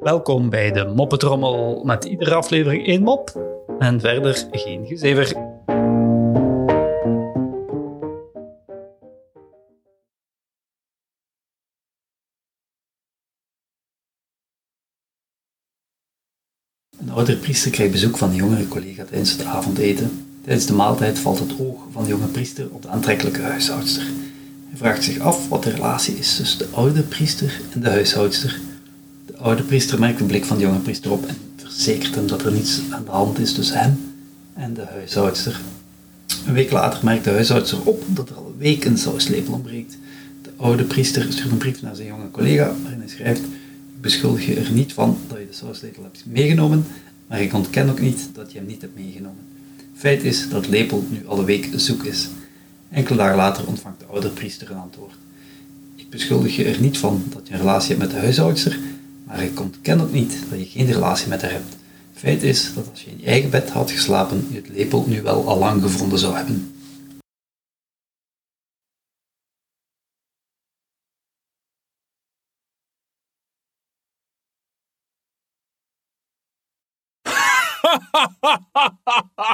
Welkom bij de Moppetrommel met iedere aflevering één mop en verder geen gezever. Een oudere priester krijgt bezoek van een jongere collega tijdens het avondeten. Tijdens de maaltijd valt het oog van de jonge priester op de aantrekkelijke huishoudster. Vraagt zich af wat de relatie is tussen de oude priester en de huishoudster. De oude priester merkt de blik van de jonge priester op en verzekert hem dat er niets aan de hand is tussen hem en de huishoudster. Een week later merkt de huishoudster op dat er al een week een sauslepel ontbreekt. De oude priester stuurt een brief naar zijn jonge collega waarin hij schrijft ik beschuldig je er niet van dat je de sauslepel hebt meegenomen, maar ik ontken ook niet dat je hem niet hebt meegenomen. Feit is dat lepel nu alle week zoek is. Enkele dagen later ontvangt de oude priester een antwoord. Ik beschuldig je er niet van dat je een relatie hebt met de huishoudster, maar ik ontken ook niet dat je geen relatie met haar hebt. Feit is dat als je in je eigen bed had geslapen, je het lepel nu wel al lang gevonden zou hebben.